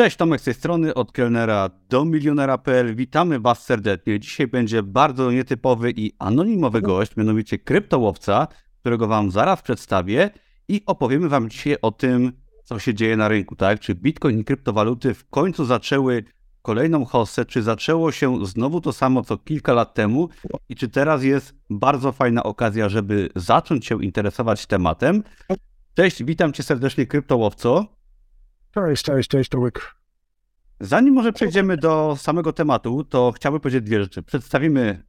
Cześć, Tomek z tej strony, od kelnera do milionera.pl. Witamy Was serdecznie. Dzisiaj będzie bardzo nietypowy i anonimowy gość, mianowicie kryptołowca, którego Wam zaraz przedstawię i opowiemy Wam dzisiaj o tym, co się dzieje na rynku, tak? Czy Bitcoin i kryptowaluty w końcu zaczęły kolejną hossę, czy zaczęło się znowu to samo, co kilka lat temu i czy teraz jest bardzo fajna okazja, żeby zacząć się interesować tematem. Cześć, witam Cię serdecznie, kryptołowco. Cześć, cześć, cześć Tomek. Zanim może przejdziemy do samego tematu, to chciałbym powiedzieć dwie rzeczy. Przedstawimy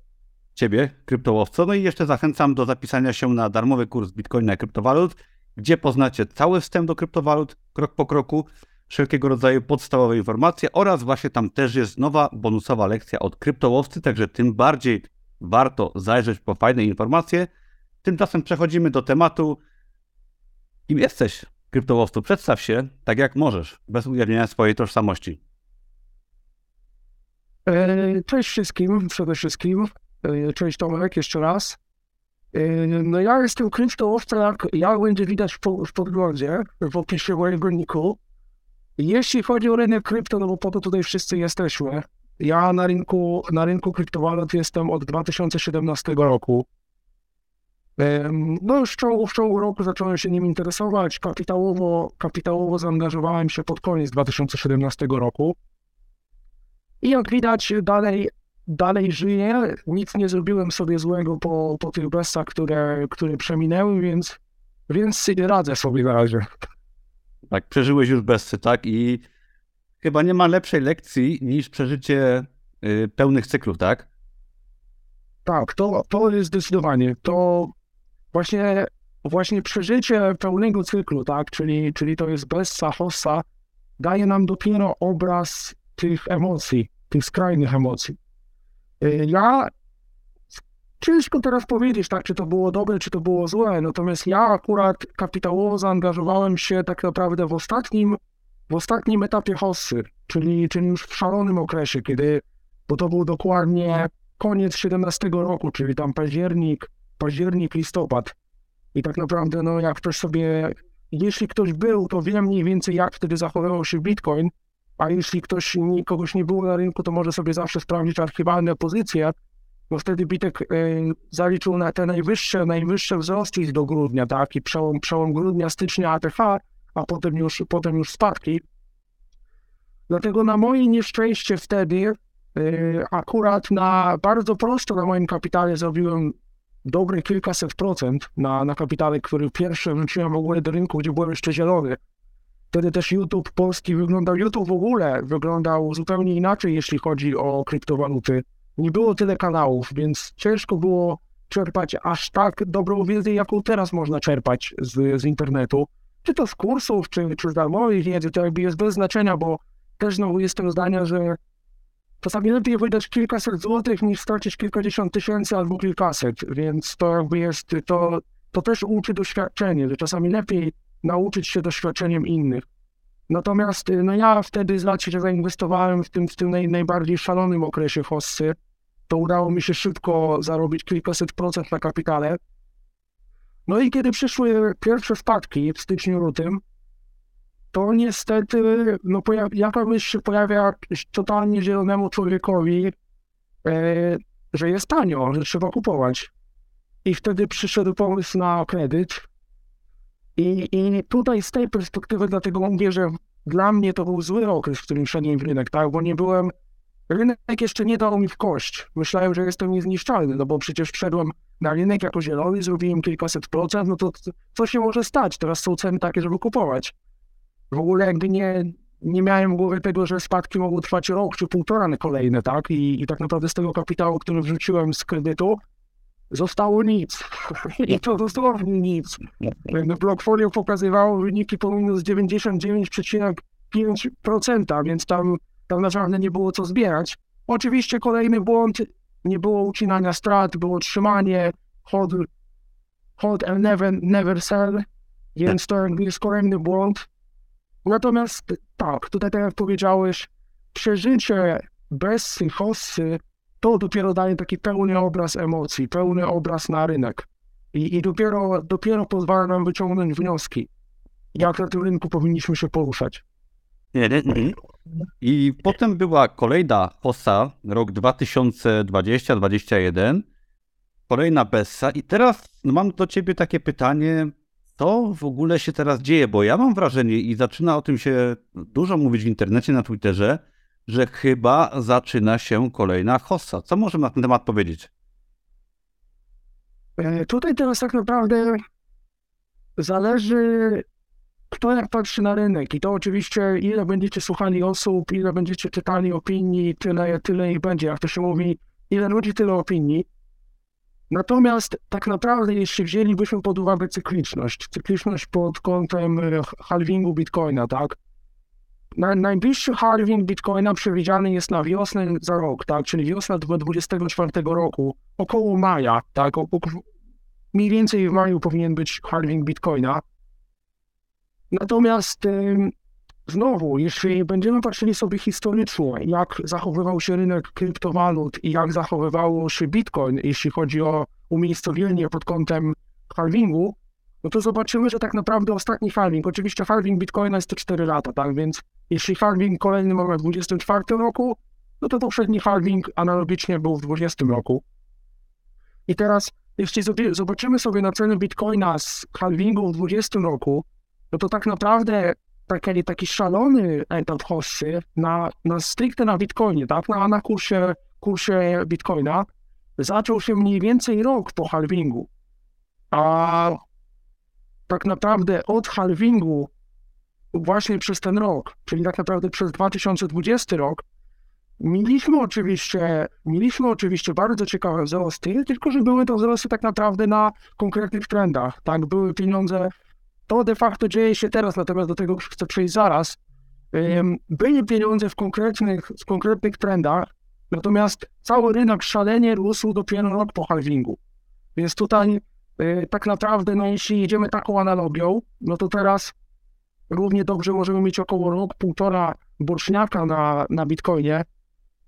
Ciebie, kryptołowco, no i jeszcze zachęcam do zapisania się na darmowy kurs Bitcoina i kryptowalut, gdzie poznacie cały wstęp do kryptowalut, krok po kroku, wszelkiego rodzaju podstawowe informacje oraz właśnie tam też jest nowa bonusowa lekcja od kryptołowcy, także tym bardziej warto zajrzeć po fajne informacje. Tymczasem przechodzimy do tematu. Kim jesteś, kryptołowcu? Przedstaw się tak jak możesz, bez ujawnienia swojej tożsamości. E, cześć wszystkim, przede wszystkim. E, cześć Tomek, jeszcze raz. E, no ja jestem kryptołowcem, jak, jak będzie widać w, w podglądzie, w opisie mojego niku. Jeśli chodzi o rynek krypto, no bo po to tutaj wszyscy jesteśmy. Ja na rynku, na rynku kryptowalut jestem od 2017 roku. No już w ciągu, w ciągu roku zacząłem się nim interesować. Kapitałowo, kapitałowo zaangażowałem się pod koniec 2017 roku. I jak widać, dalej, dalej żyję. Nic nie zrobiłem sobie złego po, po tych bestach, które, które przeminęły, więc, więc radzę sobie na razie. Tak, przeżyłeś już besty, tak? I chyba nie ma lepszej lekcji niż przeżycie y, pełnych cyklów, tak? Tak, to, to jest zdecydowanie. To właśnie, właśnie przeżycie pełnego cyklu, tak? Czyli, czyli to jest bessa, hossa, daje nam dopiero obraz tych emocji, tych skrajnych emocji. Y, ja ciężko teraz powiedzieć, tak, czy to było dobre, czy to było złe, natomiast ja akurat kapitałowo zaangażowałem się tak naprawdę w ostatnim, w ostatnim etapie hossy, czyli, czyli już w szalonym okresie, kiedy, bo to był dokładnie koniec 17 roku, czyli tam październik, październik, listopad. I tak naprawdę, no jak ktoś sobie, jeśli ktoś był, to wie mniej więcej jak wtedy zachowywał się Bitcoin, a jeśli ktoś, kogoś nie było na rynku, to może sobie zawsze sprawdzić archiwalne pozycje, bo wtedy Bitek y, zaliczył na te najwyższe, najwyższe wzrosty do grudnia, tak, i przełom, przełom grudnia, stycznia ATH, a potem już, potem już spadki. Dlatego na moje nieszczęście wtedy y, akurat na bardzo prosto na moim kapitale zrobiłem dobre kilkaset procent na, na kapitale, który pierwszy wróciłem w ogóle do rynku, gdzie byłem jeszcze zielony. Wtedy też YouTube polski wyglądał, YouTube w ogóle wyglądał zupełnie inaczej, jeśli chodzi o kryptowaluty. Nie było tyle kanałów, więc ciężko było czerpać aż tak dobrą wiedzę, jaką teraz można czerpać z, z internetu. Czy to z kursów, czy, czy z darmowej wiedzy, to jakby jest bez znaczenia, bo też znowu jestem zdania, że czasami lepiej wydać kilkaset złotych niż stracić kilkadziesiąt tysięcy albo kilkaset, więc to jest, to, to też uczy doświadczenie, że czasami lepiej nauczyć się doświadczeniem innych. Natomiast y, no ja wtedy z racji, że zainwestowałem w tym, w tym naj, najbardziej szalonym okresie hossy, to udało mi się szybko zarobić kilkaset procent na kapitale. No i kiedy przyszły pierwsze spadki w styczniu, lutym, to niestety no, jaka myśl się pojawia totalnie zielonemu człowiekowi, e, że jest tanio, że trzeba kupować. I wtedy przyszedł pomysł na kredyt, i, I tutaj z tej perspektywy dlatego mówię, że dla mnie to był zły okres, w którym szedłem w rynek, tak, bo nie byłem, rynek jeszcze nie dał mi w kość. Myślałem, że jestem niezniszczalny, no bo przecież wszedłem na rynek jako zielony, zrobiłem kilkaset procent, no to co się może stać? Teraz są ceny takie, żeby kupować. W ogóle jakby nie, nie miałem głowy tego, że spadki mogą trwać rok czy półtora na kolejne, tak? I, I tak naprawdę z tego kapitału, który wrzuciłem z kredytu, zostało nic. I to dosłownie nic. Blockfolio pokazywało wyniki po minus 99,5%, więc tam, tam naprawdę nie było co zbierać. Oczywiście kolejny błąd, nie było ucinania strat, było trzymanie, hold, hold and never, never sell, więc to jest kolejny błąd. Natomiast tak, tutaj tak jak powiedziałeś, przeżycie bez hossy to dopiero daje taki pełny obraz emocji, pełny obraz na rynek. I, i dopiero, dopiero pozwala nam wyciągnąć wnioski, jak na tym rynku powinniśmy się poruszać. I potem była kolejna hossa, rok 2020-2021, kolejna Bessa i teraz mam do ciebie takie pytanie, co w ogóle się teraz dzieje, bo ja mam wrażenie i zaczyna o tym się dużo mówić w internecie, na Twitterze, że chyba zaczyna się kolejna hossa. Co możemy na ten temat powiedzieć? E, tutaj teraz tak naprawdę zależy, kto jak patrzy na rynek. I to oczywiście, ile będziecie słuchali osób, ile będziecie czytali opinii, tyle, tyle i będzie. Jak to się mówi, ile ludzi, tyle opinii. Natomiast tak naprawdę, jeśli wzięlibyśmy pod uwagę cykliczność, cykliczność pod kątem e, halvingu Bitcoina, tak? Na, najbliższy halving Bitcoina przewidziany jest na wiosnę za rok, tak? Czyli wiosna 2024 roku, około maja, tak? O, mniej więcej w maju powinien być halving Bitcoina. Natomiast znowu, jeśli będziemy patrzyli sobie historycznie, jak zachowywał się rynek kryptowalut i jak zachowywało się Bitcoin, jeśli chodzi o umiejscowienie pod kątem halvingu, no to zobaczymy, że tak naprawdę ostatni halving, oczywiście halving Bitcoina jest to 4 lata, tak, więc jeśli halving kolejny mamy w 2024 roku, no to poprzedni halving analogicznie był w 2020 roku. I teraz, jeśli zobaczymy sobie na cenę Bitcoina z halvingu w 2020 roku, no to tak naprawdę taki, taki szalony etap hossy na, na stricte na Bitcoinie, tak, na, na kursie, kursie Bitcoina zaczął się mniej więcej rok po halvingu. A tak naprawdę od halvingu właśnie przez ten rok, czyli tak naprawdę przez 2020 rok, mieliśmy oczywiście, mieliśmy oczywiście bardzo ciekawe wzrosty, tylko że były to wzrosty tak naprawdę na konkretnych trendach. Tak, były pieniądze to de facto dzieje się teraz, natomiast do tego chcę przejść zaraz. Były pieniądze w konkretnych, w konkretnych trendach, natomiast cały rynek szalenie rósł dopiero rok po halvingu. Więc tutaj y, tak naprawdę, no jeśli jedziemy taką analogią, no to teraz równie dobrze możemy mieć około rok, półtora boczniaka na, na Bitcoinie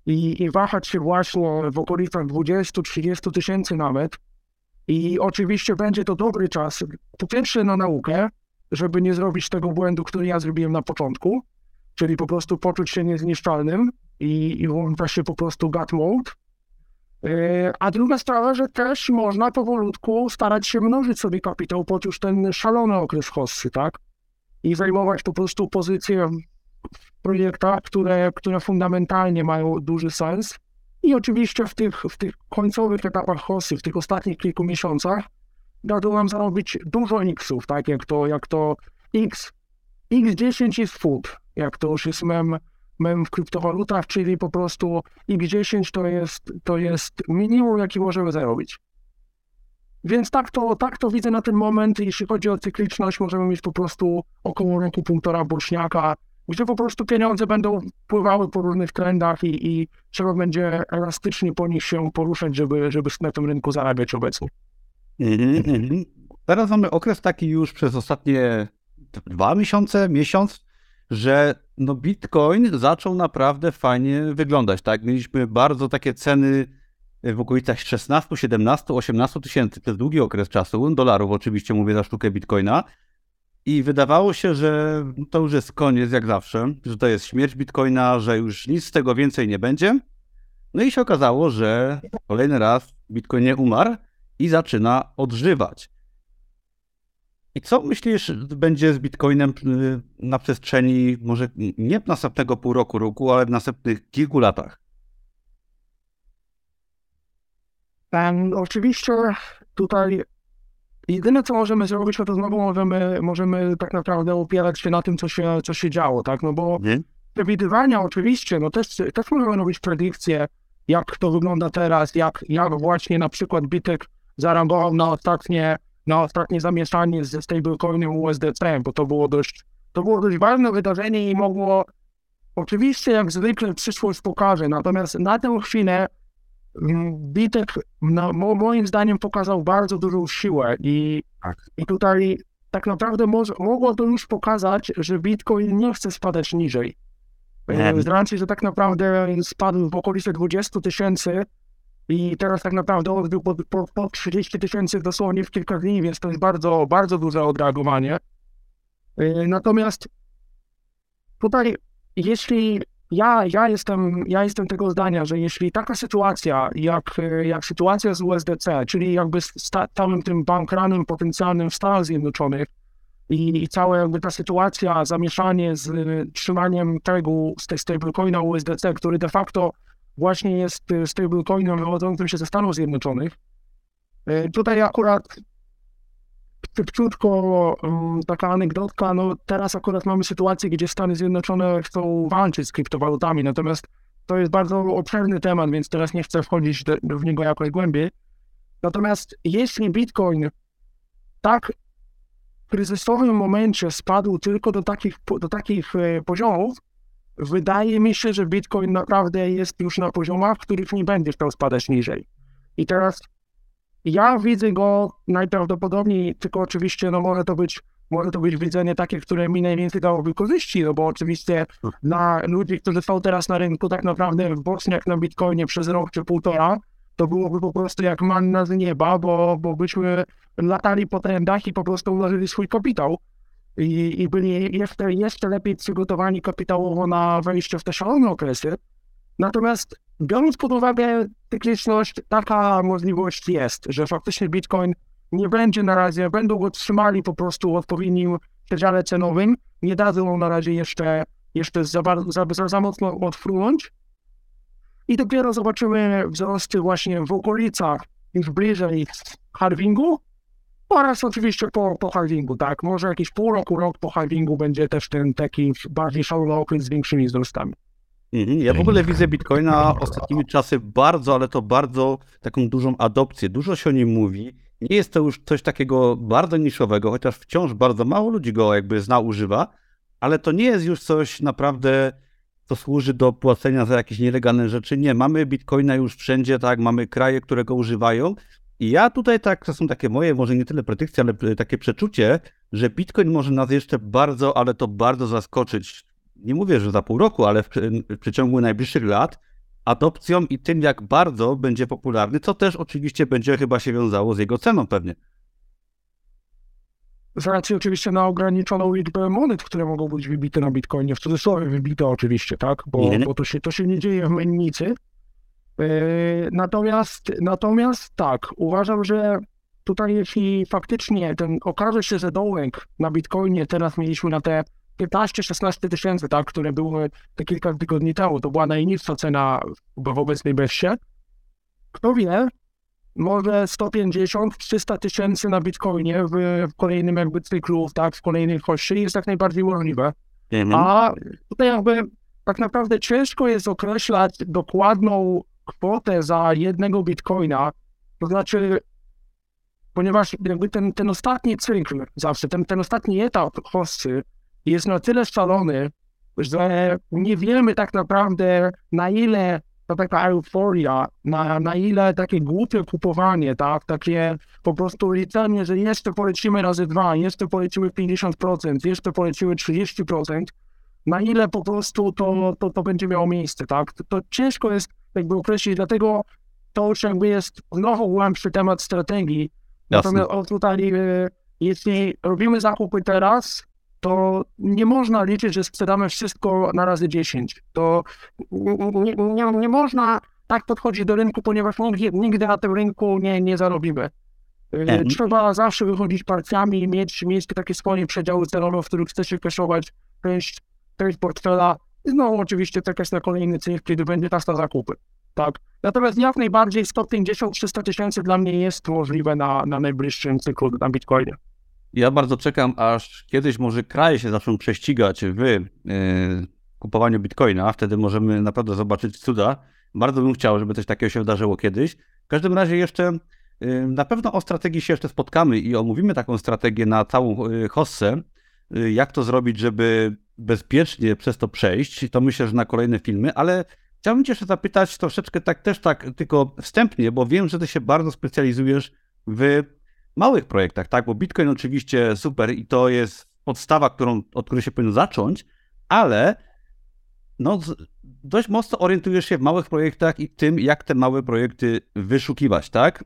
i, i wahać się właśnie w okolicach 20-30 tysięcy nawet, i oczywiście będzie to dobry czas, po pierwsze na naukę, żeby nie zrobić tego błędu, który ja zrobiłem na początku, czyli po prostu poczuć się niezniszczalnym i, i włącza się po prostu gut mode. E, a druga sprawa, że też można powolutku starać się mnożyć sobie kapitał pod już ten szalony okres hossy, tak? I zajmować po prostu pozycje w projektach, które, które fundamentalnie mają duży sens i oczywiście w tych, w tych końcowych etapach hossy, w tych ostatnich kilku miesiącach, nam zarobić dużo X-ów, tak jak to, jak to X, X10 jest food, jak to już jest mem, mem w kryptowalutach, czyli po prostu X10 to jest, to jest minimum, jaki możemy zarobić. Więc tak to, tak to widzę na ten moment. Jeśli chodzi o cykliczność, możemy mieć po prostu około roku półtora boczniaka, gdzie po prostu pieniądze będą pływały po różnych trendach i, i trzeba będzie elastycznie po nich się poruszać, żeby, żeby na tym rynku zarabiać obecnie. Mhm, mhm. Teraz mamy okres taki już przez ostatnie dwa miesiące, miesiąc, że no Bitcoin zaczął naprawdę fajnie wyglądać. Tak, mieliśmy bardzo takie ceny w okolicach 16, 17, 18 tysięcy przez długi okres czasu, dolarów oczywiście mówię za sztukę Bitcoina. I wydawało się, że to już jest koniec jak zawsze, że to jest śmierć Bitcoina, że już nic z tego więcej nie będzie. No i się okazało, że kolejny raz Bitcoin nie umarł i zaczyna odżywać. I co myślisz, będzie z Bitcoinem y, na przestrzeni może nie następnego pół roku, roku, ale w następnych kilku latach? Um, oczywiście tutaj Jedyne, co możemy zrobić, to znowu możemy, możemy tak naprawdę opierać się na tym, co się, co się działo, tak? No bo Nie? przewidywania oczywiście, no też, też możemy robić predykcje, jak to wygląda teraz, jak, jak właśnie na przykład Bitek zareagował na ostatnie, na ostatnie zamieszanie ze stablecoinem USDC, bo to było dość, to było dość ważne wydarzenie i mogło, oczywiście jak zwykle przyszłość pokaże, natomiast na tę chwilę Bitek no, moim zdaniem pokazał bardzo dużą siłę i, tak. i tutaj tak naprawdę może, mogło to już pokazać, że Bitcoin nie chce spadać niżej. Nie. Z racji, że tak naprawdę spadł w okolice 20 tysięcy i teraz tak naprawdę odbył po, po, po 30 tysięcy dosłownie w kilka dni, więc to jest bardzo, bardzo duże odreagowanie. E, natomiast tutaj jeśli ja, ja, jestem, ja jestem tego zdania, że jeśli taka sytuacja, jak, jak sytuacja z USDC, czyli jakby z całym tym bankranem potencjalnym w Stanach Zjednoczonych i, i cała jakby ta sytuacja, zamieszanie z trzymaniem tego z tej stablecoina USDC, który de facto właśnie jest stablecoinem wywodzącym się ze Stanów Zjednoczonych, y, tutaj akurat szybciutko um, taka anegdotka, no teraz akurat mamy sytuację, gdzie Stany Zjednoczone chcą walczyć z kryptowalutami, natomiast to jest bardzo obszerny temat, więc teraz nie chcę wchodzić w niego jakoś głębiej. Natomiast jeśli Bitcoin tak w kryzysowym momencie spadł tylko do takich, do takich e, poziomów, wydaje mi się, że Bitcoin naprawdę jest już na poziomach, w których nie będzie chciał spadać niżej. I teraz ja widzę go najprawdopodobniej, tylko oczywiście no może to być może to być widzenie takie, które mi najwięcej dałoby korzyści, no bo oczywiście dla ludzi, którzy są teraz na rynku tak naprawdę w Bosniach na Bitcoinie przez rok czy półtora, to byłoby po prostu jak manna z nieba, bo, bo byśmy latali po trendach i po prostu ułożyli swój kapitał i, i byli jeszcze, jeszcze lepiej przygotowani kapitałowo na wejście w te szalone okresy. Natomiast biorąc pod uwagę cykliczność, taka możliwość jest, że faktycznie Bitcoin nie będzie na razie, będą go trzymali po prostu w odpowiednim przedziale cenowym, nie dadzą na razie jeszcze, jeszcze za, za, za, za mocno odfrunąć i dopiero zobaczymy wzrosty właśnie w okolicach już bliżej halvingu oraz oczywiście po, po halvingu, tak, może jakiś pół roku, rok po halvingu będzie też ten taki bardziej szalony okres z większymi wzrostami. Mhm. Ja w ogóle widzę Bitcoina ostatnimi czasy bardzo, ale to bardzo taką dużą adopcję. Dużo się o nim mówi. Nie jest to już coś takiego bardzo niszowego, chociaż wciąż bardzo mało ludzi go jakby zna, używa, ale to nie jest już coś naprawdę, co służy do płacenia za jakieś nielegalne rzeczy. Nie, mamy Bitcoina już wszędzie, tak, mamy kraje, które go używają. I ja tutaj tak, to są takie moje, może nie tyle predykcje, ale takie przeczucie, że Bitcoin może nas jeszcze bardzo, ale to bardzo zaskoczyć nie mówię, że za pół roku, ale w, w przeciągu najbliższych lat adopcją i tym, jak bardzo będzie popularny, co też oczywiście będzie chyba się wiązało z jego ceną pewnie. Z racji oczywiście na ograniczoną liczbę monet, które mogą być wybite na Bitcoinie, w cudzysłowie wybite oczywiście, tak? Bo, bo to, się, to się nie dzieje w mennicy. Yy, natomiast, natomiast tak, uważam, że tutaj jeśli faktycznie ten okaże się, że dołek na Bitcoinie teraz mieliśmy na te 15-16 tysięcy, tak, które były te kilka tygodni temu. To była najniższa cena w obecnej beście. Kto wie, może 150-300 tysięcy na Bitcoinie w, w, kolejnym jakby cyklu, tak, w kolejnej kości jest jak najbardziej możliwe. Mhm. A tutaj jakby tak naprawdę ciężko jest określać dokładną kwotę za jednego Bitcoina, to znaczy ponieważ jakby ten, ten ostatni cykl zawsze, ten, ten ostatni etap hossy jest na tyle szalony, że nie wiemy tak naprawdę na ile ta taka euforia, na, na ile takie głupie kupowanie, tak, takie po prostu liczenie, że jeszcze polecimy razy dwa, jeszcze polecimy 50%, jeszcze polecimy 30%, na ile po prostu to, to, to będzie miało miejsce, tak, to, to ciężko jest jakby określić, dlatego to już jakby jest znowu głębszy temat strategii, Jasne. natomiast tutaj e, jeśli robimy zakupy teraz, to nie można liczyć, że sprzedamy wszystko na razy 10. To nie, nie, nie można tak podchodzić do rynku, ponieważ nigdy, nigdy na tym rynku nie, nie zarobimy. Mhm. Trzeba zawsze wychodzić partiami i mieć, mieć takie swoje przedziały celowe, w których chce się kaszować część, część portfela. Znowu oczywiście czekać na kolejny cykl, kiedy będzie czas na zakupy. Tak. Natomiast jak najbardziej 150-300 tysięcy dla mnie jest możliwe na, na najbliższym cyklu na Bitcoinie. Ja bardzo czekam, aż kiedyś może kraje się zaczną prześcigać w yy, kupowaniu bitcoina. Wtedy możemy naprawdę zobaczyć cuda. Bardzo bym chciał, żeby coś takiego się wydarzyło kiedyś. W każdym razie jeszcze yy, na pewno o strategii się jeszcze spotkamy i omówimy taką strategię na całą yy, hossę. Jak to zrobić, żeby bezpiecznie przez to przejść, to myślę, że na kolejne filmy, ale chciałbym Cię jeszcze zapytać troszeczkę tak też tak tylko wstępnie, bo wiem, że Ty się bardzo specjalizujesz w małych projektach, tak? Bo Bitcoin oczywiście super i to jest podstawa, którą, od której się powinno zacząć, ale no, dość mocno orientujesz się w małych projektach i tym, jak te małe projekty wyszukiwać, tak?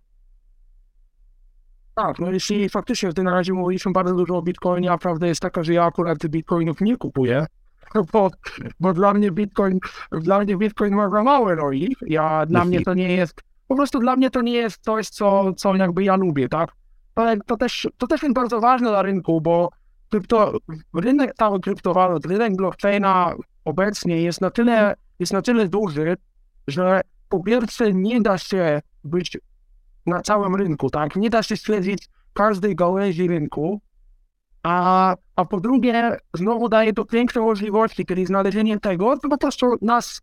Tak, no jeśli faktycznie w tym razie mówiliśmy bardzo dużo o Bitcoinie, a prawda jest taka, że ja akurat Bitcoinów nie kupuję, bo, bo dla mnie Bitcoin, dla mnie Bitcoin ma za małe roli. Ja, dla mnie to nie jest, po prostu dla mnie to nie jest coś, co, co jakby ja lubię, tak? To, to, też, to też jest bardzo ważne na rynku, bo krypto, rynek cały kryptowalut, rynek blockchaina obecnie jest na tyle, jest na tyle duży, że po pierwsze nie da się być na całym rynku, tak? Nie da się śledzić każdej gałęzi rynku, a, a po drugie znowu daje to piękne możliwości, kiedy znalezienie tego, to po prostu nas,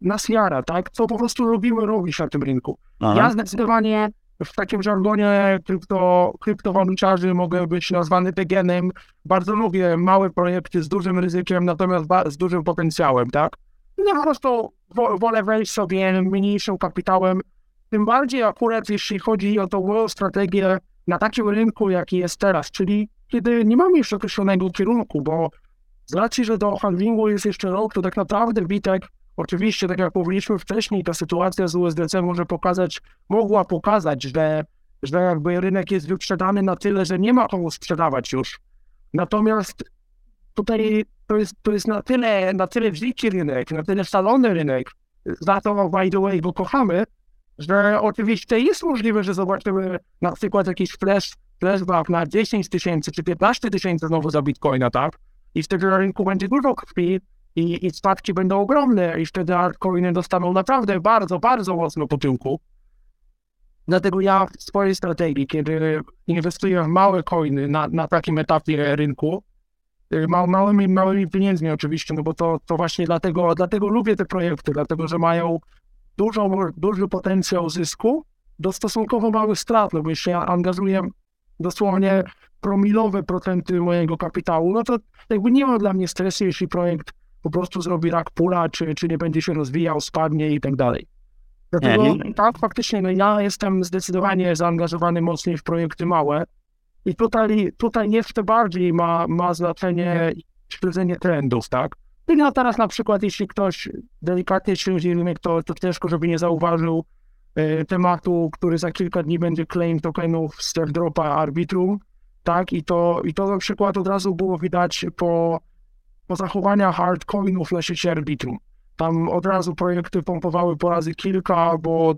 nas jara, tak? Co po prostu lubimy robić na tym rynku. Aha. Ja zdecydowanie w takim żargonie krypto, kryptowaluciarzy mogę być nazwany tegenem. Bardzo lubię małe projekty z dużym ryzykiem, natomiast z dużym potencjałem, tak? Ja po prostu wolę wejść sobie mniejszym kapitałem, tym bardziej akurat jeśli chodzi o tą moją strategię na takim rynku, jaki jest teraz, czyli kiedy nie mamy jeszcze określonego kierunku, bo z racji, że do handlingu jest jeszcze rok, to tak naprawdę Bitek, oczywiście, tak jak mówiliśmy wcześniej, ta sytuacja z USDC może pokazać, mogła pokazać, że, że jakby rynek jest wyprzedany na tyle, że nie ma komu sprzedawać już. Natomiast tutaj to jest, to jest na tyle, na tyle wziki rynek, na tyle szalony rynek, za to, by the way, go kochamy, że oczywiście jest możliwe, że zobaczymy na przykład jakiś flash, flashback na 10 tysięcy czy 15 tysięcy znowu za bitcoina, tak? I wtedy na rynku będzie dużo krwi i, i spadki będą ogromne i wtedy altcoiny dostaną naprawdę bardzo, bardzo mocno po tyłku. Dlatego ja w swojej strategii, kiedy inwestuję w małe coiny na, na takim etapie rynku, y, ma, małymi, małymi pieniędzmi oczywiście, no bo to, to właśnie dlatego, dlatego lubię te projekty, dlatego że mają dużo, duży potencjał zysku do stosunkowo małych strat, no bo jeśli ja angażuję dosłownie promilowe procenty mojego kapitału, no to jakby nie ma dla mnie stresu, jeśli projekt po prostu zrobi rak pula, czy, czy nie będzie się rozwijał, spadnie i tak dalej. Dlatego tak, faktycznie, no ja jestem zdecydowanie zaangażowany mocniej w projekty małe i tutaj, tutaj jeszcze bardziej ma, ma znaczenie śledzenie trendów, tak? No teraz na przykład, jeśli ktoś delikatnie śledzi rynek, to, to ciężko, żeby nie zauważył e, tematu, który za kilka dni będzie claim tokenów z dropa Arbitrum, tak? I to, I to na przykład od razu było widać po, po zachowaniach hardcoinów na sieci Arbitrum. Tam od razu projekty pompowały po razy kilka, bo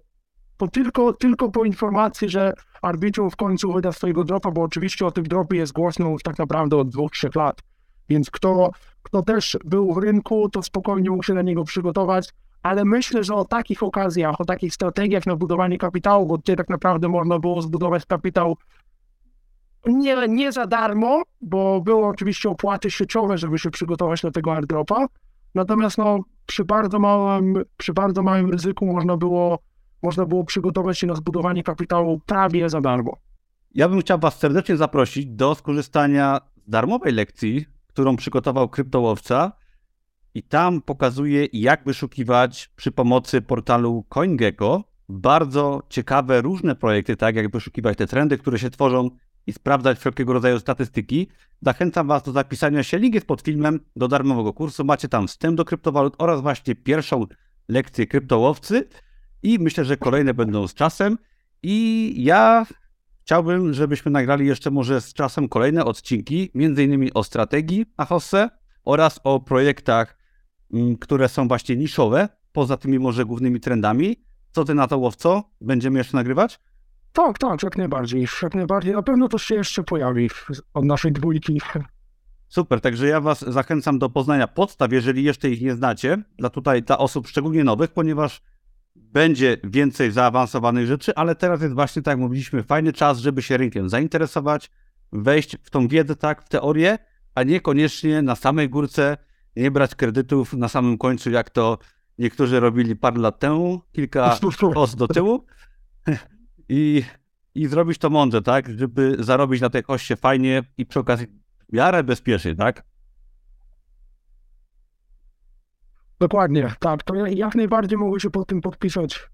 po tylko, tylko po informacji, że Arbitrum w końcu wyda swojego dropa, bo oczywiście o tym dropie jest głośno już tak naprawdę od dwóch, trzech lat. Więc kto, kto też był w rynku, to spokojnie mógł się na niego przygotować. Ale myślę, że o takich okazjach, o takich strategiach na budowanie kapitału, bo gdzie tak naprawdę można było zbudować kapitał nie, nie za darmo, bo były oczywiście opłaty sieciowe, żeby się przygotować na tego airdropa. Natomiast no, przy, bardzo małym, przy bardzo małym ryzyku można było, można było przygotować się na zbudowanie kapitału prawie za darmo. Ja bym chciał Was serdecznie zaprosić do skorzystania z darmowej lekcji którą przygotował kryptołowca i tam pokazuje, jak wyszukiwać przy pomocy portalu CoinGecko bardzo ciekawe różne projekty, tak jak wyszukiwać te trendy, które się tworzą i sprawdzać wszelkiego rodzaju statystyki. Zachęcam Was do zapisania się. Link jest pod filmem do darmowego kursu. Macie tam wstęp do kryptowalut oraz właśnie pierwszą lekcję kryptołowcy i myślę, że kolejne będą z czasem. I ja Chciałbym, żebyśmy nagrali jeszcze może z czasem kolejne odcinki, między innymi o strategii Ahosse oraz o projektach, mm, które są właśnie niszowe, poza tymi może głównymi trendami. Co ty na to, Łowco? Będziemy jeszcze nagrywać? Tak, tak, jak najbardziej. Jak najbardziej. Na pewno to się jeszcze pojawi od naszej dwójki. Super, także ja Was zachęcam do poznania podstaw, jeżeli jeszcze ich nie znacie, dla tutaj dla osób szczególnie nowych, ponieważ będzie więcej zaawansowanych rzeczy, ale teraz jest właśnie, tak jak mówiliśmy, fajny czas, żeby się rynkiem zainteresować, wejść w tą wiedzę, tak, w teorię, a niekoniecznie na samej górce nie brać kredytów na samym końcu, jak to niektórzy robili parę lat temu, kilka post do tyłu i, i zrobić to mądrze, tak, żeby zarobić na tej koście fajnie i przy okazji w miarę bezpiecznie, tak? Dokładnie, tak. To jak najbardziej mogę się pod tym podpisać.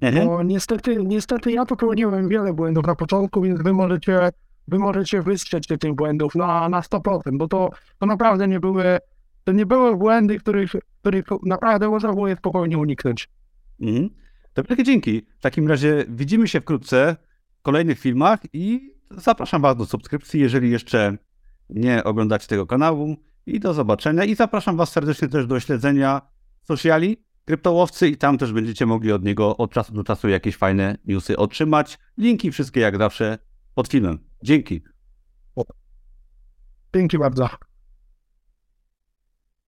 Mhm. Bo niestety, niestety ja popełniłem wiele błędów na początku, więc wy możecie, wy możecie wystrzec się tych błędów na, na 100%, bo to, to naprawdę nie były, to nie były błędy, których, których naprawdę można było je spokojnie uniknąć. Mhm. To wielkie dzięki. W takim razie widzimy się wkrótce w kolejnych filmach i zapraszam Was do subskrypcji, jeżeli jeszcze nie oglądacie tego kanału. i do zobaczenia. I zapraszam Was serdecznie też do śledzenia sociali kryptołowcy i tam też będziecie mogli od niego od czasu do czasu jakieś fajne newsy otrzymać. Linki wszystkie jak zawsze pod filmem. Dzięki. Dzięki bardzo.